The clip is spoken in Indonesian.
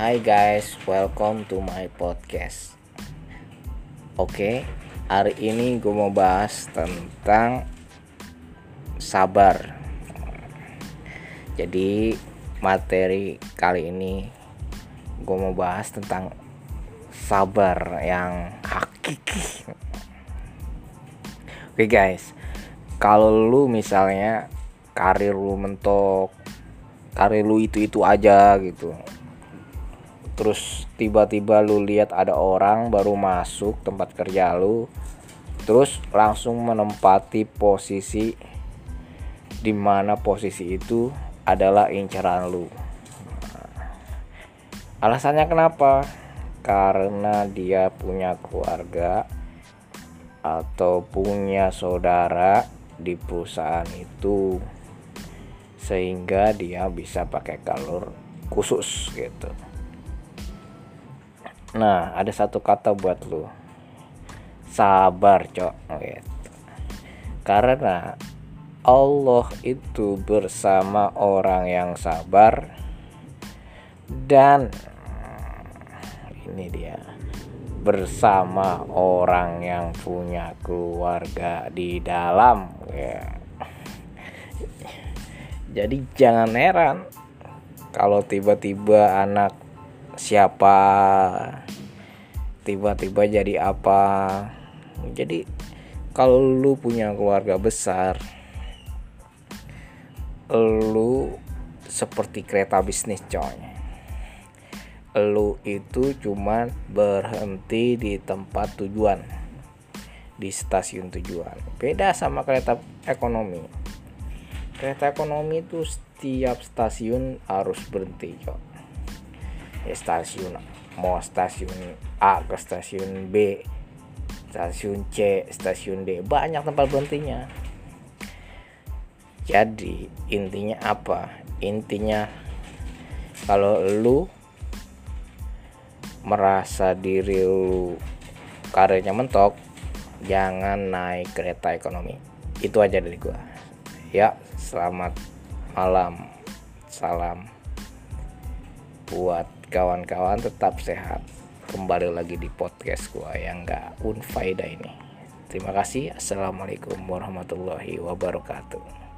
Hai guys, welcome to my podcast. Oke, hari ini gue mau bahas tentang sabar. Jadi materi kali ini gue mau bahas tentang sabar yang hakiki. Oke guys, kalau lu misalnya karir lu mentok, karir lu itu itu aja gitu terus tiba-tiba lu lihat ada orang baru masuk tempat kerja lu terus langsung menempati posisi di mana posisi itu adalah incaran lu. Alasannya kenapa? Karena dia punya keluarga atau punya saudara di perusahaan itu sehingga dia bisa pakai kalor khusus gitu Nah, ada satu kata buat lu. Sabar, Cok. Gitu. Karena Allah itu bersama orang yang sabar dan ini dia bersama orang yang punya keluarga di dalam ya. Jadi jangan heran kalau tiba-tiba anak siapa tiba-tiba jadi apa. Jadi kalau lu punya keluarga besar lu seperti kereta bisnis coy. Lu itu cuman berhenti di tempat tujuan di stasiun tujuan. Beda sama kereta ekonomi. Kereta ekonomi itu setiap stasiun harus berhenti coy stasiun mau stasiun A ke stasiun B stasiun C stasiun D. Banyak tempat berhentinya. Jadi intinya apa? Intinya kalau lu merasa diri lu karirnya mentok jangan naik kereta ekonomi. Itu aja dari gua. Ya selamat malam. Salam buat kawan-kawan tetap sehat. Kembali lagi di podcast gua yang gak unfaida ini. Terima kasih. Assalamualaikum warahmatullahi wabarakatuh